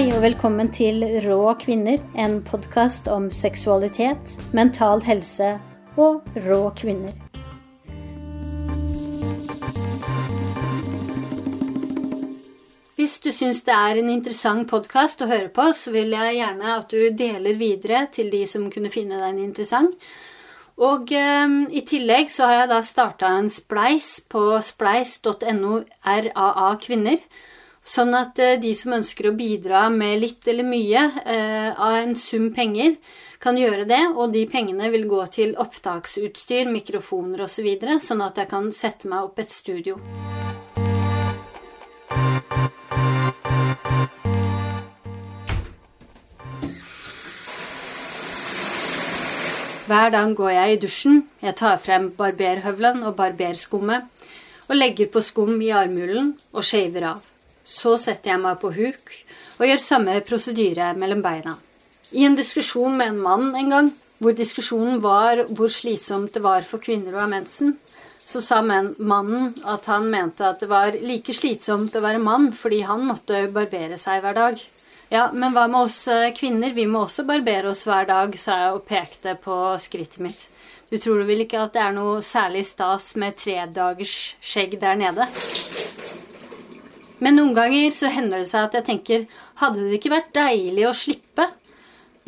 Hei og velkommen til Rå kvinner, en podkast om seksualitet, mental helse og rå kvinner. Hvis du syns det er en interessant podkast å høre på, så vil jeg gjerne at du deler videre til de som kunne finne den interessant. Og eh, i tillegg så har jeg da starta en spleis på spleis.no RAA kvinner. Sånn at eh, de som ønsker å bidra med litt eller mye eh, av en sum penger, kan gjøre det. Og de pengene vil gå til opptaksutstyr, mikrofoner osv., så videre, sånn at jeg kan sette meg opp et studio. Hver dag går jeg i dusjen, jeg tar frem barberhøvelen og barberskummet, og legger på skum i armhulen og shaver av. Så setter jeg meg på huk og gjør samme prosedyre mellom beina. I en diskusjon med en mann en gang, hvor diskusjonen var hvor slitsomt det var for kvinner å ha mensen, så sa mannen at han mente at det var like slitsomt å være mann fordi han måtte barbere seg hver dag. Ja, men hva med oss eh, kvinner? Vi må også barbere oss hver dag, sa jeg og pekte på skrittet mitt. Du tror vel ikke at det er noe særlig stas med tredagers skjegg der nede? Men noen ganger så hender det seg at jeg tenker Hadde det ikke vært deilig å slippe?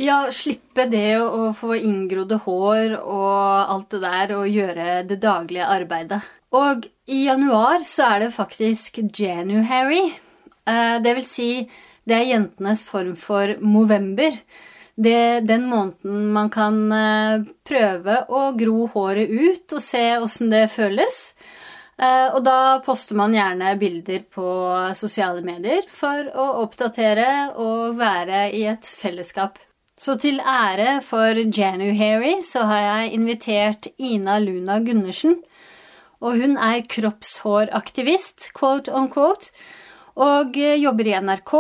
Ja, slippe det å få inngrodde hår og alt det der, og gjøre det daglige arbeidet. Og i januar så er det faktisk January. Eh, det vil si det er jentenes form for Movember. Det, den måneden man kan eh, prøve å gro håret ut og se åssen det føles. Eh, og da poster man gjerne bilder på sosiale medier for å oppdatere og være i et fellesskap. Så til ære for January så har jeg invitert Ina Luna Gundersen. Og hun er kroppshåraktivist, quote on quote, og jobber i NRK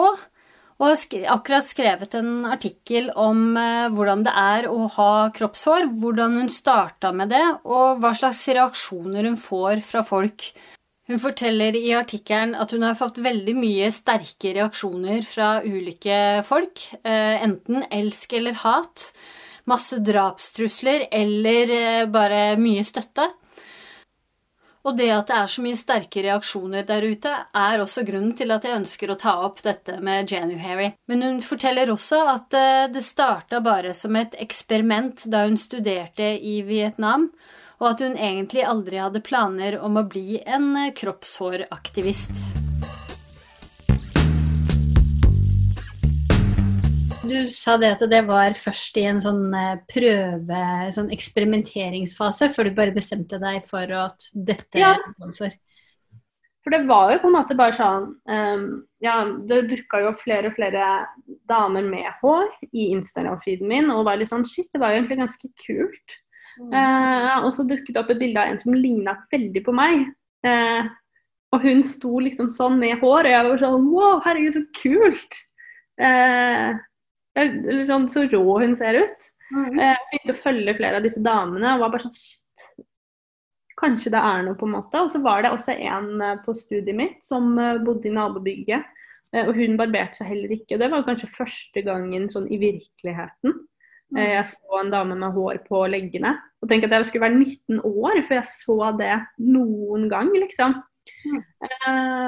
og har akkurat skrevet en artikkel om eh, hvordan det er å ha kroppshår, hvordan hun starta med det, og hva slags reaksjoner hun får fra folk. Hun forteller i artikkelen at hun har fått veldig mye sterke reaksjoner fra ulike folk, eh, enten elsk eller hat, masse drapstrusler eller eh, bare mye støtte. Og det at det er så mye sterke reaksjoner der ute, er også grunnen til at jeg ønsker å ta opp dette med January. Men hun forteller også at eh, det starta bare som et eksperiment da hun studerte i Vietnam, og at hun egentlig aldri hadde planer om å bli en eh, kroppshåraktivist. Du sa det at det var først i en sånn eh, prøve, sånn eksperimenteringsfase, før du bare bestemte deg for at dette ja. for. For det var jo på en måte bare sånn um, Ja, det dukka jo flere og flere damer med hår i Instagram-feeden min, og var litt sånn Shit, det var jo egentlig ganske kult. Mm. Uh, og så dukket det opp et bilde av en som ligna veldig på meg. Uh, og hun sto liksom sånn med hår, og jeg var sånn Wow, herregud, så kult! Uh, eller sånn så rå hun ser ut. Mm. Jeg begynte å følge flere av disse damene og var bare sånn Shit, kanskje det er noe, på en måte. Og så var det også en eh, på studiet mitt som eh, bodde i nabobygget. Og hun barberte seg heller ikke. Det var kanskje første gangen sånn i virkeligheten. Mm. Jeg så en dame med hår på leggene. Og tenkte at jeg skulle være 19 år før jeg så det noen gang, liksom. Mm.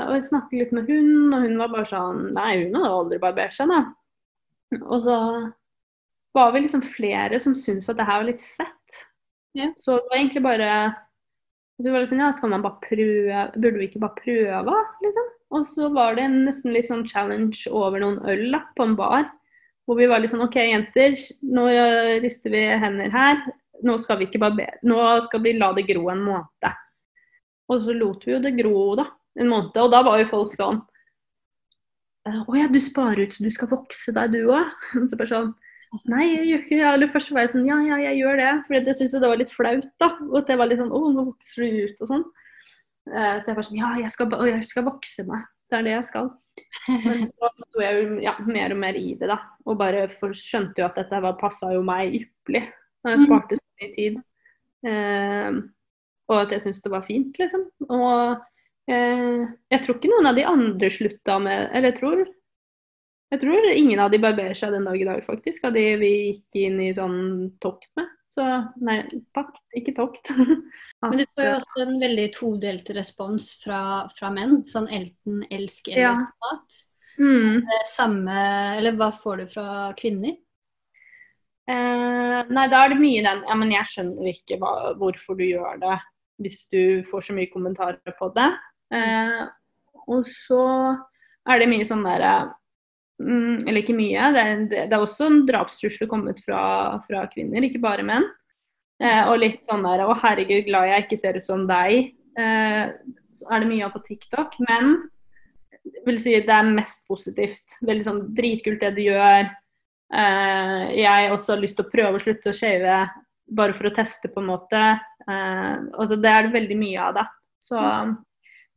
Og jeg snakket litt med hun, og hun var bare sånn Nei, hun hadde aldri barbert seg, da. Og så var vi liksom flere som syntes at det her var litt fett. Yeah. Så det var egentlig bare du var liksom, ja, skal man bare prøve, Burde vi ikke bare prøve, liksom? Og så var det nesten litt sånn challenge over noen øl da, på en bar. Hvor vi var litt sånn OK, jenter, nå rister vi hender her. Nå skal vi ikke bare Nå skal vi la det gro en måned. Og så lot vi jo det gro, da. En måned. Og da var jo folk sånn å ja, du sparer ut så du skal vokse deg, du òg? Så bare sånn Nei, jeg gjør ikke det. Eller først var jeg sånn Ja, ja, jeg gjør det. For jeg syntes det var litt flaut, da. Og at jeg var litt sånn Å, nå vokser du ut, og sånn. Uh, så jeg var sånn Ja, jeg skal, jeg skal vokse meg. Det er det jeg skal. Men så sto jeg jo ja, mer og mer i det, da. Og bare skjønte jo at dette passa jo meg ypperlig. Jeg mm. sparte så mye tid. Eh, og at jeg syntes det var fint, liksom. Og Eh, jeg tror ikke noen av de andre slutta med Eller jeg tror Jeg tror ingen av de barberer seg den dag i dag, faktisk. Av de vi gikk inn i sånn tokt med. Så nei, pakt, ikke tokt. Men du får jo også en veldig todelt respons fra, fra menn. Sånn enten elsk eller Ja. hat. mm. Eh, Samme Eller hva får du fra kvinner? Eh, nei, da er det mye den Ja, men jeg skjønner ikke hva, hvorfor du gjør det hvis du får så mye kommentarer på det. Eh, og så er det mye sånn derre mm, Eller ikke mye. Det er, det er også en drapstrusler kommet fra, fra kvinner, ikke bare menn. Eh, og litt sånn der Å, herregud, glad jeg ikke ser ut som deg. Eh, så er det mye av på TikTok. Men vil si det er mest positivt. Veldig sånn dritkult det du gjør. Eh, jeg også har lyst til å prøve å slutte å shave bare for å teste, på en måte. Eh, altså det er det veldig mye av, da. Så eh,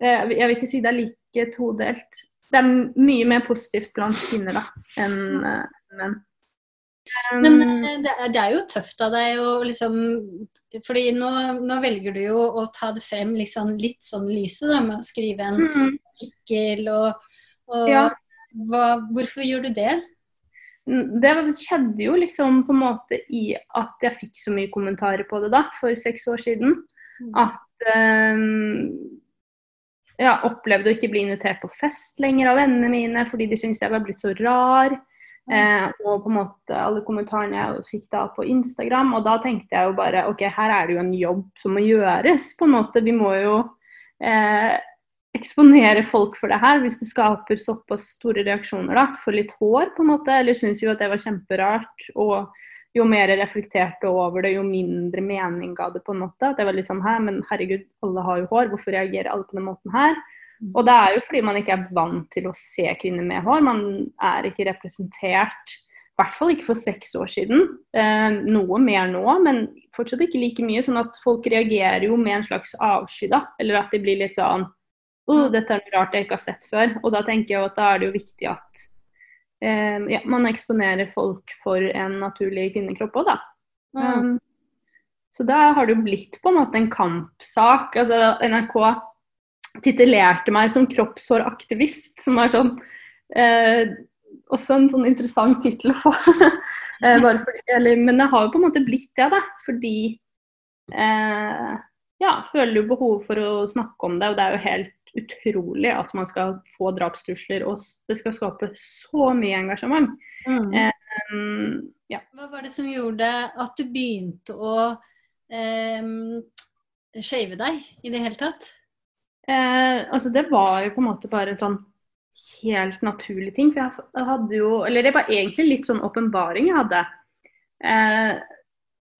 jeg vil ikke si det er like todelt. Det er mye mer positivt blant kvinner da, enn eh, menn. Men Um, eh, det, er- er jo tøft av deg å liksom Fordi nå, nå velger du jo å ta det frem liksom litt sånn lyset, da, med å skrive en mm, artikkel og, og Ja. hva, Hvorfor gjør du det? Det skjedde jo liksom på en måte i at jeg fikk så mye kommentarer på det da, for seks år siden. Mm. At um, jeg opplevde å ikke bli invitert på fest lenger av vennene mine fordi de syntes jeg var blitt så rar. Eh, og på en måte alle kommentarene jeg fikk da på Instagram. Og da tenkte jeg jo bare OK, her er det jo en jobb som må gjøres, på en måte. Vi må jo eh, eksponere folk for det her hvis det skaper såpass store reaksjoner da, for litt hår, på en måte. Eller syns jo at det var kjemperart. Og jo mer jeg reflekterte over det, jo mindre mening ga det på en måte. At jeg var litt sånn her, men herregud, alle har jo hår, hvorfor reagerer alle på den måten her? Og det er jo fordi man ikke er vant til å se kvinner med hår. Man er ikke representert, i hvert fall ikke for seks år siden. Eh, noe mer nå, men fortsatt ikke like mye. Sånn at folk reagerer jo med en slags avsky, da. Eller at de blir litt sånn Å, dette er noe rart jeg ikke har sett før. Og da tenker jeg at da er det jo viktig at ja, man eksponerer folk for en naturlig kvinnekropp òg, da. Um, så da har det jo blitt på en måte en kampsak. Altså NRK titulerte meg som kroppshåraktivist, som er sånn eh, Også en sånn interessant tittel å få. eh, fordi, eller, men det har jo på en måte blitt det, da. Fordi eh, Ja, føler jo behov for å snakke om det, og det er jo helt utrolig at man skal få drapstrusler, og det skal skape så mye engasjement. Mm. Um, ja. Hva var det som gjorde at du begynte å eh, shave deg i det hele tatt? Eh, altså det var jo på en måte bare en sånn helt naturlig ting. For jeg jeg hadde jo Eller det var egentlig litt sånn åpenbaring jeg hadde. Eh,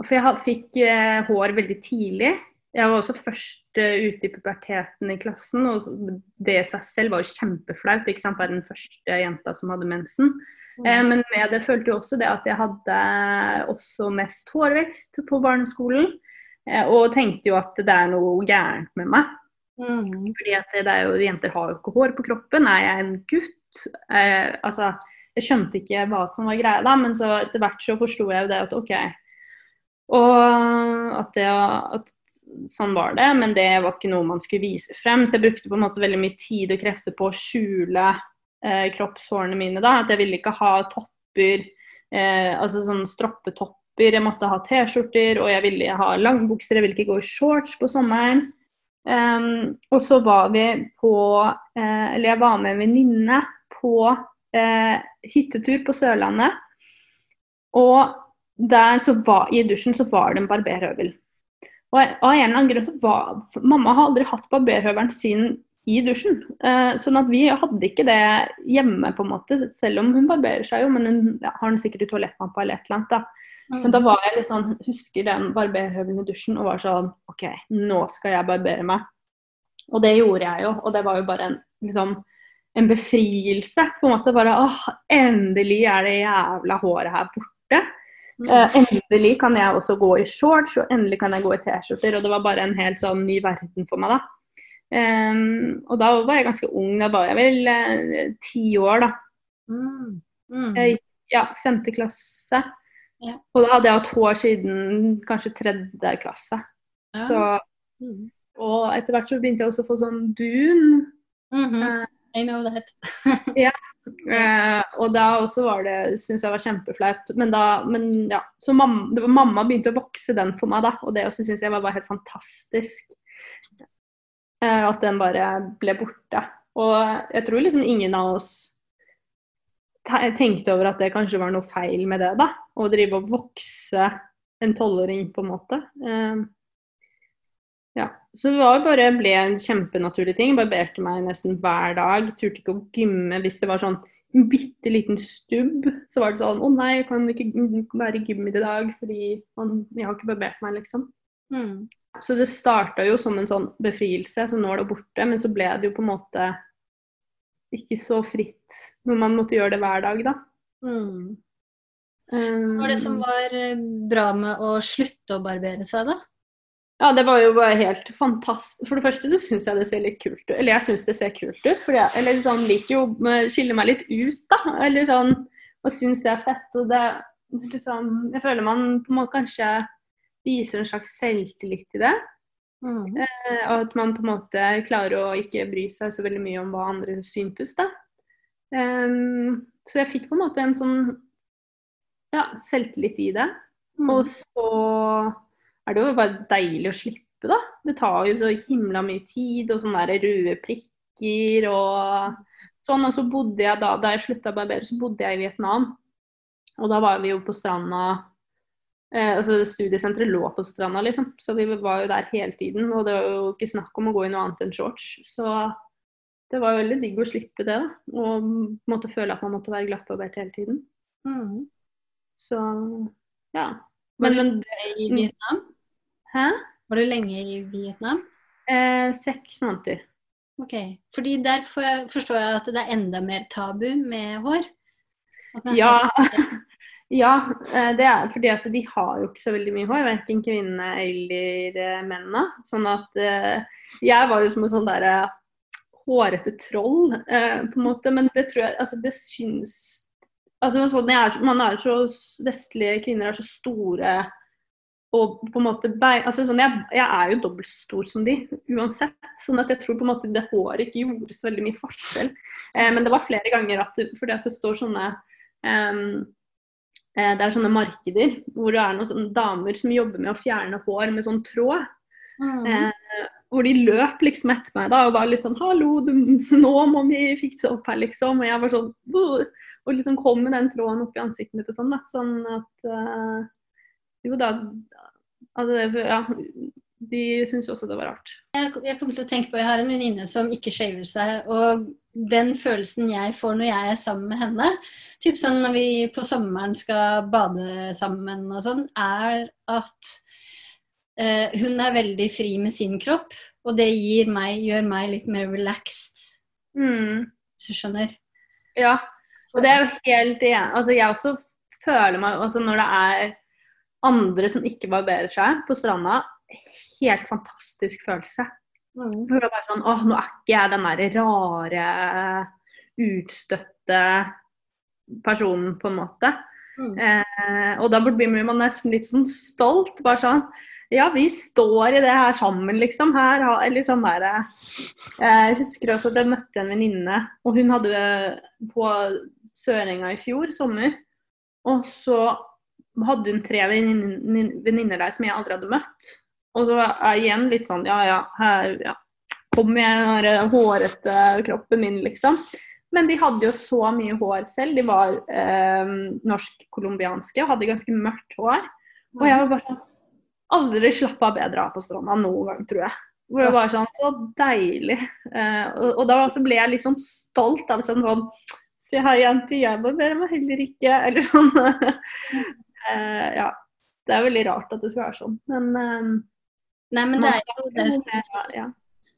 for jeg fikk eh, hår veldig tidlig. Jeg var også først eh, ute i puberteten i klassen, og det i seg selv var jo kjempeflaut. ikke sant, Være den første jenta som hadde mensen. Eh, men med det følte jo også det at jeg hadde også mest hårvekst på barneskolen. Eh, og tenkte jo at det er noe gærent med meg. Mm. Fordi at det er jo, Jenter har jo ikke hår på kroppen. Er jeg en gutt? Eh, altså, jeg skjønte ikke hva som var greia da, men så etter hvert så forsto jeg jo det at OK. Og at, det, at sånn var det, men det var ikke noe man skulle vise frem. Så jeg brukte på en måte veldig mye tid og krefter på å skjule eh, kroppshårene mine. da, At jeg ville ikke ha topper, eh, altså sånn stroppetopper. Jeg måtte ha T-skjorter, og jeg ville ha langbukser. Jeg ville ikke gå i shorts på sommeren. Um, og så var vi på eh, Eller jeg var med en venninne på eh, hyttetur på Sørlandet. Og der så var, i dusjen så var det en barberhøvel. Og av en eller annen grunn så var Mamma har aldri hatt barberhøvelen sin i dusjen. Eh, sånn at vi hadde ikke det hjemme, på en måte. Selv om hun barberer seg jo, men hun ja, har den sikkert i toalettmappa eller et eller annet. da. Men da var jeg litt sånn, husker den barberhøvelen i dusjen og var sånn OK, nå skal jeg barbere meg. Og det gjorde jeg jo, og det var jo bare en, liksom, en befrielse. på en måte bare, åh, Endelig er det jævla håret her borte. Eh, endelig kan jeg også gå i shorts, og endelig kan jeg gå i T-skjorter. Og det var bare en helt sånn ny verden for meg, da. Um, og da var jeg ganske ung, da var jeg vel ti ti år, da. Mm. Mm. Jeg ja, femte klasse. Ja. Og da hadde jeg hatt hår siden kanskje tredje klasse. Ja. Så, Mm. og etter hvert så begynte jeg også å få sånn dun. Mm -hmm. uh, I know that. Eh, og da også var det, syns jeg var kjempeflaut. Men da, men ja, så mamma, var mamma begynte å vokse den for meg da, og det også syns jeg var bare helt fantastisk. Eh, at den bare ble borte. Og jeg tror liksom ingen av oss tenkte over at det kanskje var noe feil med det, da. Å drive og vokse en tolvåring, på en måte. Eh, ja. Så det var bare ble en kjempenaturlig ting. Barberte meg nesten hver dag. Turte ikke å gymme hvis det var sånn en bitte liten stubb. Så var det sånn Å nei, jeg kan ikke være i gym i dag fordi man, jeg har ikke barbert meg, liksom. Mm. Så det starta jo som en sånn befrielse, så nå er det borte. Men så ble det jo på en måte ikke så fritt når man måtte gjøre det hver dag, da. Mm. Hva var det som var eh, bra med å slutte å barbere seg, da? Ja, det var jo bare helt fantastisk. For det første så syns jeg det ser litt kult ut. Eller jeg syns det ser kult ut. For jeg eller sånn, liker jo å skille meg litt ut, da. Eller sånn Og syns det er fett. Og det liksom Jeg føler man på en måte kanskje viser en slags selvtillit i det. Mm. Eh, Og at man på en måte klarer å ikke bry seg så veldig mye om hva andre syntes, da. Um, så jeg fikk på en måte en sånn ja, selvtillit i det. Mm. Og så er det jo bare deilig å slippe, da. Det tar jo så himla mye tid, og sånne der røde prikker og sånn. Og så bodde jeg da, da jeg slutta å barbere, så bodde jeg i Vietnam. Og da var vi jo på stranda eh, Altså studiesenteret lå på stranda, liksom. Så vi var jo der hele tiden. Og det var jo ikke snakk om å gå i noe annet enn shorts. Så det var jo veldig digg å slippe det, da. Og måtte føle at man måtte være glattbarbert hele tiden. Mm. Så ja. Var Men, du men i Vietnam? Hæ? Var du lenge i Vietnam? Eh, seks måneder. Ok, fordi der forstår jeg at det er enda mer tabu med hår. Ja. ja, eh, det er fordi at de har jo ikke så veldig mye hår, verken kvinnene eller eh, mennene. Sånn at eh, jeg var jo som en sånn derre hårete troll, på en måte. Men det tror jeg Altså, det syns Altså, sånn, er, man er så Vestlige kvinner er så store og på en måte altså sånn, jeg, jeg er jo dobbelt så stor som de, uansett. sånn at jeg tror på en måte det håret ikke gjorde så veldig mye forskjell. Eh, men det var flere ganger at det, fordi at det står sånne ehm, eh, Det er sånne markeder hvor det er noen sånne damer som jobber med å fjerne hår med sånn tråd. Mm. Eh, hvor de løp liksom etter meg da og var litt sånn 'Hallo, du, nå må vi fikse opp her', liksom. Og jeg var sånn Buh! Og liksom kom med den tråden opp i ansiktet mitt og sånn, da. Sånn at eh, Jo da altså, Ja. De syntes også det var rart. Jeg, jeg kommer til å tenke på, jeg har en venninne som ikke shaver seg, og den følelsen jeg får når jeg er sammen med henne, typ sånn når vi på sommeren skal bade sammen og sånn, er at eh, hun er veldig fri med sin kropp, og det meg, gjør meg litt mer relaxed, Mm. hvis du skjønner. Ja. Og det er jo helt igjen Altså, jeg også føler meg altså, Når det er andre som ikke barberer seg på stranda, helt fantastisk følelse. Mm. For det er bare sånn Åh, nå er ikke jeg den der rare, utstøtte personen, på en måte. Mm. Eh, og da blir man nesten litt sånn stolt. Bare sånn Ja, vi står i det her sammen, liksom. Her, har- eller sånn der, eh, Jeg husker også at jeg møtte en venninne, og hun hadde på Sørenga i fjor, sommer. Og så hadde hun tre venninner der som jeg aldri hadde møtt. Og så er jeg igjen litt sånn Ja, ja, her ja. Kom jeg den der hårete kroppen min, liksom. Men de hadde jo så mye hår selv. De var eh, norsk-colombianske og hadde ganske mørkt hår. Og jeg var bare sånn Aldri slappa bedre av på stranda noen gang, tror jeg. Hvor det var sånn Så deilig. Eh, og, og da ble jeg litt sånn stolt av sånn sånn Se her, jenter, jeg barberer meg heller ikke. Eller sånn. Eh, ja. Det er veldig rart at det skal være sånn. Men eh, Nei, men det er jo det som ja.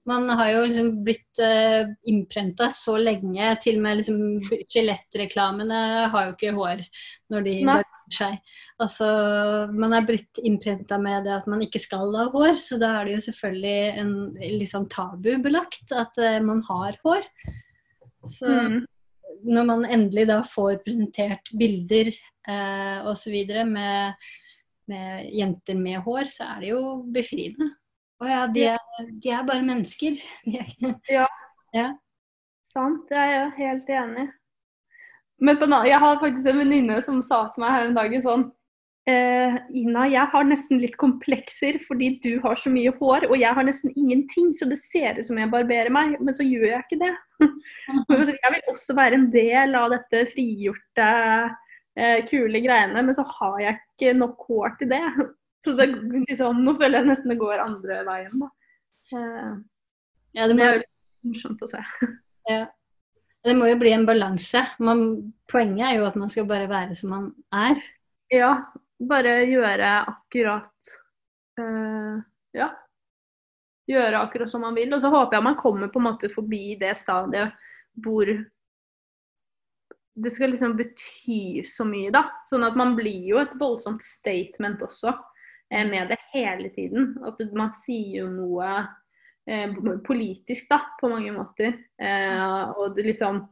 Man har jo liksom blitt uh, innprenta så lenge. Til og med liksom skjelettreklamene har jo ikke hår når de barberer seg. Altså, man er blitt innprenta med det at man ikke skal ha hår, så da er det jo selvfølgelig en litt sånn tabubelagt at uh, man har hår. Så Mm. når man endelig da får presentert bilder eh, osv. Med, med jenter med hår, så er det jo befriende. Å ja, de er, de er bare mennesker. ja. ja. Sant, Jeg er helt enig. Men på, jeg har faktisk en venninne som sa til meg her en dag sånn eh, Ina, jeg har nesten litt komplekser fordi du har så mye hår, og jeg har nesten ingenting, så det ser ut som jeg barberer meg, men så gjør jeg ikke det. jeg vil også være en del av dette frigjorte, eh, kule greiene, men så har jeg ikke nok hår til det. Så det, liksom, nå føler jeg nesten det går andre veien, da. Eh, Ja, det det er jo morsomt å se. ja. det må jo bli en balanse. Man, poenget er jo at man skal bare være som man er. Ja, bare gjøre akkurat eh, Ja. Gjøre akkurat som man vil. Og så håper jeg man kommer på en måte forbi det stadiet hvor det skal liksom bety så mye, da. Sånn at man blir jo et voldsomt statement også eh, med det hele tiden. At man sier jo noe eh, politisk, da, på mange måter. Eh, og det liksom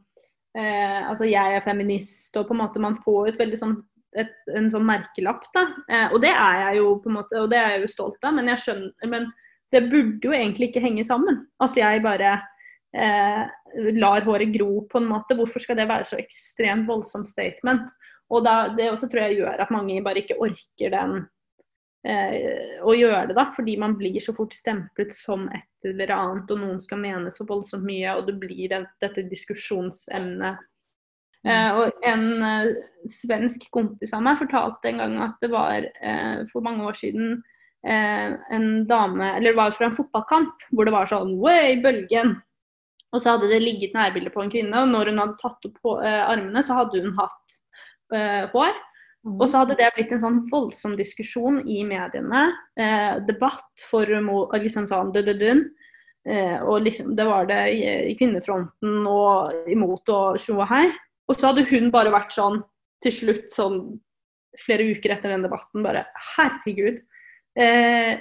eh, Altså, jeg er feminist, og på en måte man får et veldig sånn et, en sånn merkelapp, da. Eh, og det er jeg jo på en måte, og det er jeg jo stolt av, men jeg skjønner Men det burde jo egentlig ikke henge sammen. At jeg bare lar håret gro på en måte. Hvorfor skal det være så ekstremt voldsomt statement? Og da, det også tror jeg gjør at mange bare ikke orker den eh, å gjøre det, da. Fordi man blir så fort stemplet som et eller annet, og noen skal mene så voldsomt mye, og det blir det, dette diskusjonsemnet. Eh, og en eh, svensk kompis av meg fortalte en gang at det var eh, for mange år siden eh, en dame Eller det var fra en fotballkamp hvor det var sånn Way, bølgen! Og så hadde det ligget nærbilde på en kvinne, og når hun hadde tatt opp eh, armene, så hadde hun hatt eh, hår. Og så hadde det blitt en sånn voldsom diskusjon i mediene. Eh, debatt for liksom sånn dødødun. Eh, og liksom, det var det i, i kvinnefronten og imot og tjo og hei. Og så hadde hun bare vært sånn til slutt, sånn flere uker etter den debatten, bare herregud. Eh,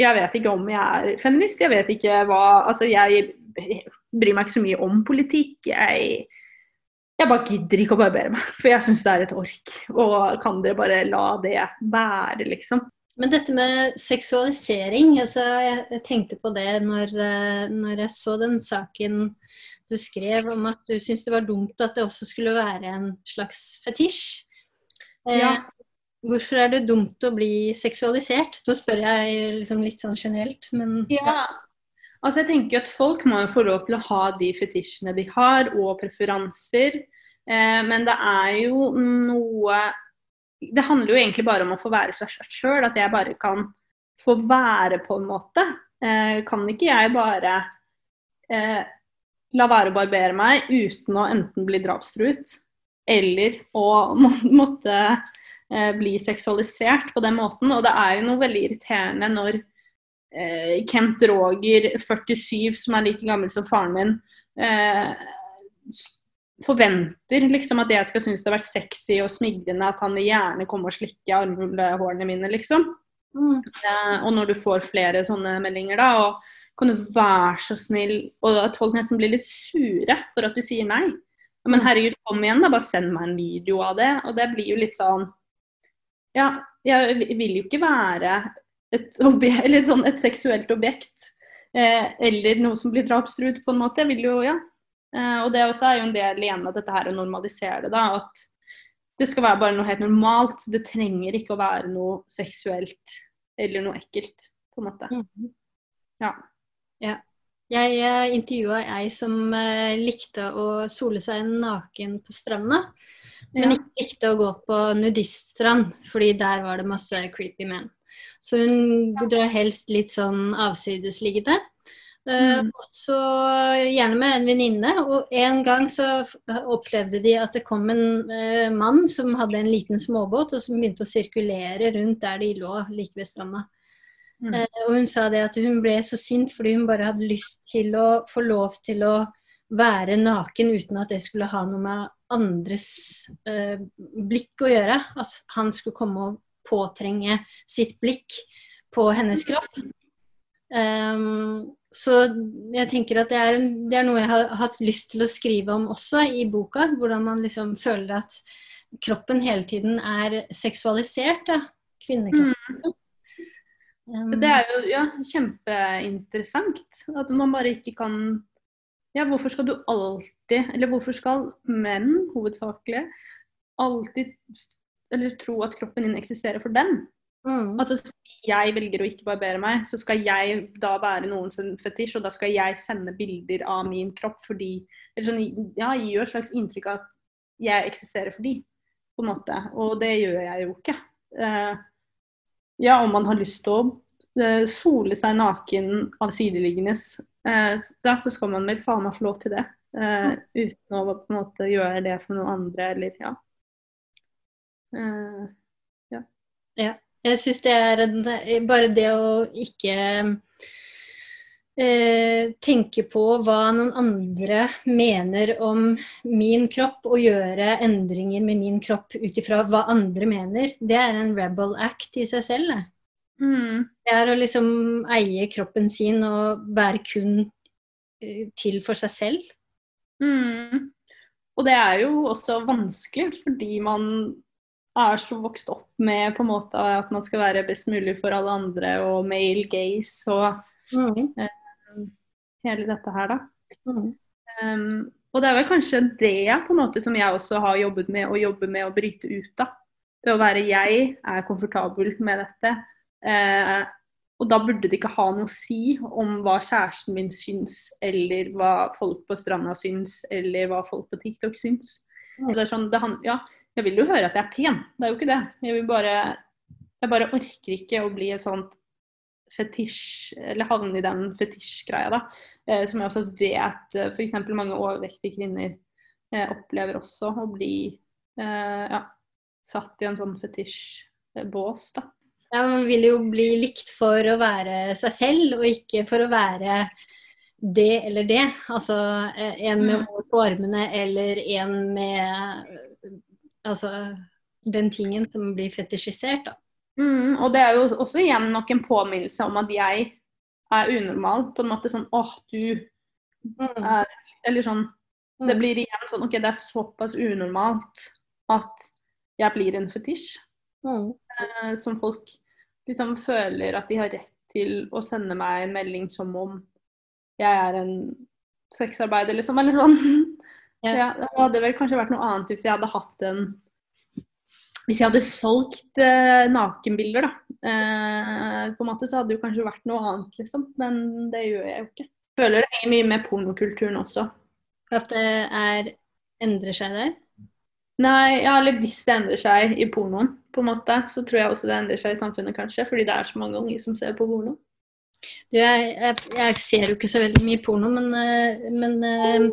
jeg vet ikke om jeg er feminist, jeg vet ikke hva Altså, jeg bryr meg ikke så mye om politikk. Jeg, jeg bare gidder ikke å barbere meg, for jeg syns det er et ork. Og kan dere bare la det være, liksom. Men dette med seksualisering, altså jeg, tenkte på det når, eh, når jeg så den saken du skrev om at du syntes det var dumt at det også skulle være en slags fetisj. Eh, Ja. Hvorfor er det dumt å bli seksualisert? Nå spør jeg liksom litt sånn generelt, men Ja. Altså jeg tenker jo at Folk må jo få lov til å ha de fetisjene de har, og preferanser. Eh, men det er jo noe Det handler jo egentlig bare om å få være seg sjøl. At jeg bare kan få være, på en måte. Eh, kan ikke jeg bare eh, la være å barbere meg uten å enten bli drapstruet eller å må, måtte eh, bli seksualisert på den måten? Og det er jo noe veldig irriterende når eh, Kent Roger, 47, som er like gammel som faren min, eh, forventer liksom at jeg skal synes det har vært sexy og smigrende at han gjerne komme og slikke armhulehårene mine, liksom. Mm. Eh, og når du får flere sånne meldinger, da, og kan du være så snill Og at folk nesten blir litt sure for at du sier nei. Men Mm. herregud, kom igjen, da. Bare send meg en video av det. Og det blir jo litt sånn Ja, jeg vil jo ikke være et, objekt, eller sånn, et seksuelt objekt. Eh, eller noe som blir drapstruet, på en måte. Jeg vil jo, ja. Eh, og det også er jo en del igjen av dette her å normalisere det, da. At det skal være bare noe helt normalt. Det trenger ikke å være noe seksuelt eller noe ekkelt, på en måte. Mhm. Ja. Jeg uh, intervjua ei som eh, likte å sole seg naken på stranda, men ikke likte å gå på nudiststrand, fordi der var det masse creepy menn. Så hun drar helst litt sånn avsidesliggende. Eh, Mm. Uh, så gjerne med en venninne. Og en gang så opplevde de at det kom en uh, mann som hadde en liten småbåt, og som begynte å sirkulere rundt der de lå like ved stranda. Mm. Uh, og hun sa det at hun ble så sint fordi hun bare hadde lyst til å få lov til å være naken uten at det skulle ha noe med andres eh, blikk å gjøre. At han skulle komme og påtrenge sitt blikk på hennes kropp. Um, så jeg tenker at det er, en, det er noe jeg har hatt lyst til å skrive om også i boka. Hvordan man liksom føler at kroppen hele tiden er seksualisert. Da. Kvinnekroppen. Um, Det er jo ja, kjempeinteressant. At man bare ikke kan Ja, hvorfor skal du alltid Eller hvorfor skal menn hovedsakelig alltid eller tro at kroppen din eksisterer for dem? Mm. Altså, jeg velger å ikke barbere meg, så skal jeg da være noens fetisj, og da skal jeg sende bilder av min kropp fordi Eller sånn, ja, gir jo et slags inntrykk av at jeg eksisterer for de, på en måte. Og det gjør jeg jo ikke. Uh, ja, om man har lyst til å uh, sole seg naken av sideliggende, uh, så, så skal man vel faen meg få lov til det. Eh, uten å på en måte gjøre det for noen andre, eller ja. Eh, Ja. Jeg syns det er en, bare det å ikke eh, tenke på hva noen andre mener om min kropp, og gjøre endringer med min kropp ut ifra hva andre mener, det er en rebel act i seg selv. Det. mm, Det er å liksom eie kroppen sin og være kun eh, til for seg selv. mm. Og det er jo også vanskelig, fordi man er så vokst opp med på en måte at man skal være best mulig for alle andre, og male gaze og hele dette her, da. Mm. Um, og det er vel kanskje det på en måte som jeg også har jobbet med, å jobbe med å bryte ut av. Det å være jeg er komfortabel med dette. Eh, og da burde det ikke ha noe å si om hva kjæresten min syns, eller hva folk på stranda syns, eller hva folk på TikTok syns. Mm. Det er sånn, det han, ja, jeg vil jo høre at jeg er pen, det er jo ikke det. Jeg vil bare Jeg bare orker ikke å bli et sånt fetisj, eller havne i den fetisjgreia, da. Eh, som jeg også vet eh, f.eks. mange overvektige kvinner eh, opplever også å bli eh, ja, satt i en sånn fetisjbås, da. Ja, man vil jo bli likt for å være seg selv, og ikke for å være det eller det. Altså eh, en med Mm. hår på armene eller en med Altså den tingen som blir fetisjisert, da. Mm, og det er jo også igjen nok en påminnelse om at jeg er unormal. På en måte sånn åh, du er Eller sånn Det blir igjen sånn OK, det er såpass unormalt at jeg blir en fetisj. Mm. eh, som folk liksom føler at de har rett til å sende meg en melding som om jeg er en sexarbeider, liksom. Eller sånn. Ja. Ja, det hadde vel kanskje vært noe annet hvis jeg hadde hatt en Hvis jeg hadde solgt eh, nakenbilder, da. Eh, på en måte så hadde det jo kanskje vært noe annet, liksom. Men det gjør jeg jo ikke. Jeg føler det henger mye med pornokulturen også. At det er endrer seg der. Nei, ja, eller hvis det endrer seg i pornoen, på en måte, så tror jeg også det endrer seg i samfunnet, kanskje. Fordi det er så mange unge som ser på porno. Du, jeg, jeg, jeg ser jo ikke så veldig mye porno, men, eh, men eh,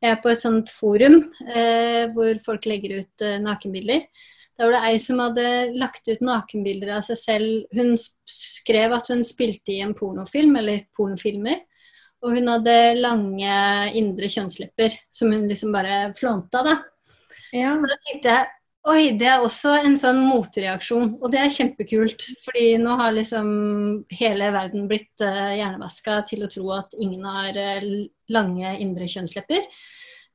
jeg er på et sånt forum eh, hvor folk legger ut eh, nakenbilder. Da var det ei som hadde lagt ut nakenbilder av seg selv. Hun skrev at hun spilte i en pornofilm, eller pornofilmer. Og hun hadde lange indre kjønnslepper som hun liksom bare flånta, da. Ja. Og da tenkte jeg oi, det er også en sånn motreaksjon, og det er kjempekult. Fordi nå har liksom hele verden blitt uh, hjernevaska til å tro at ingen har uh, lange indre kjønnslepper.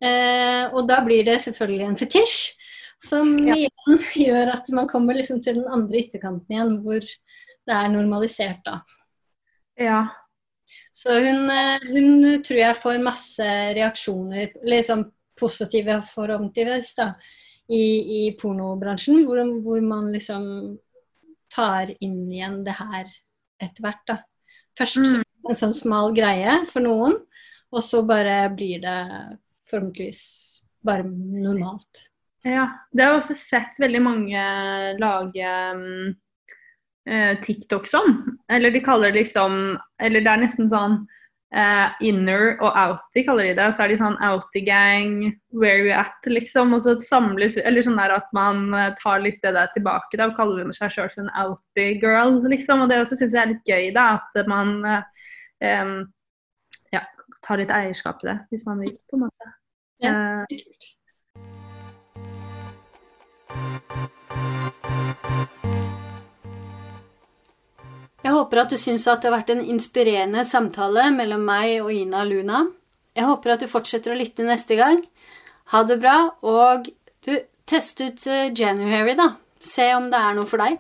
Uh, og da blir det selvfølgelig en fetisj, som Ja. igjen gjør at man kommer liksom til den andre ytterkanten igjen, hvor det er normalisert, da. ja. Så hun, eh, hun tror jeg får masse reaksjoner, liksom positive og forhåpentligvis, da, i, i pornobransjen, hvor, hvor man liksom tar inn igjen det her etter hvert, da. Først Mm. en sånn smal greie for noen, og så bare blir det forhåpentligvis bare normalt. Ja, det har jeg også sett veldig mange lage um, eh, TikToks om. Eller de kaller det liksom Eller det er nesten sånn eh, inner og outie, kaller de det. Så er de sånn outie gang, where you at, liksom. Og så samles Eller sånn der at man eh, tar litt det der tilbake, da, og kaller seg sjøl for en outie girl, liksom. Og det også syns jeg er litt gøy, da. At man em, ja, tar litt eierskap til det, hvis man vil, på en måte. Ja. Eh, Jeg håper at du syns at det har vært en inspirerende samtale mellom meg og Ina Luna. Jeg håper at du fortsetter å lytte neste gang. Ha det bra, og du, test ut eh, January, da. Se om det er noe for deg.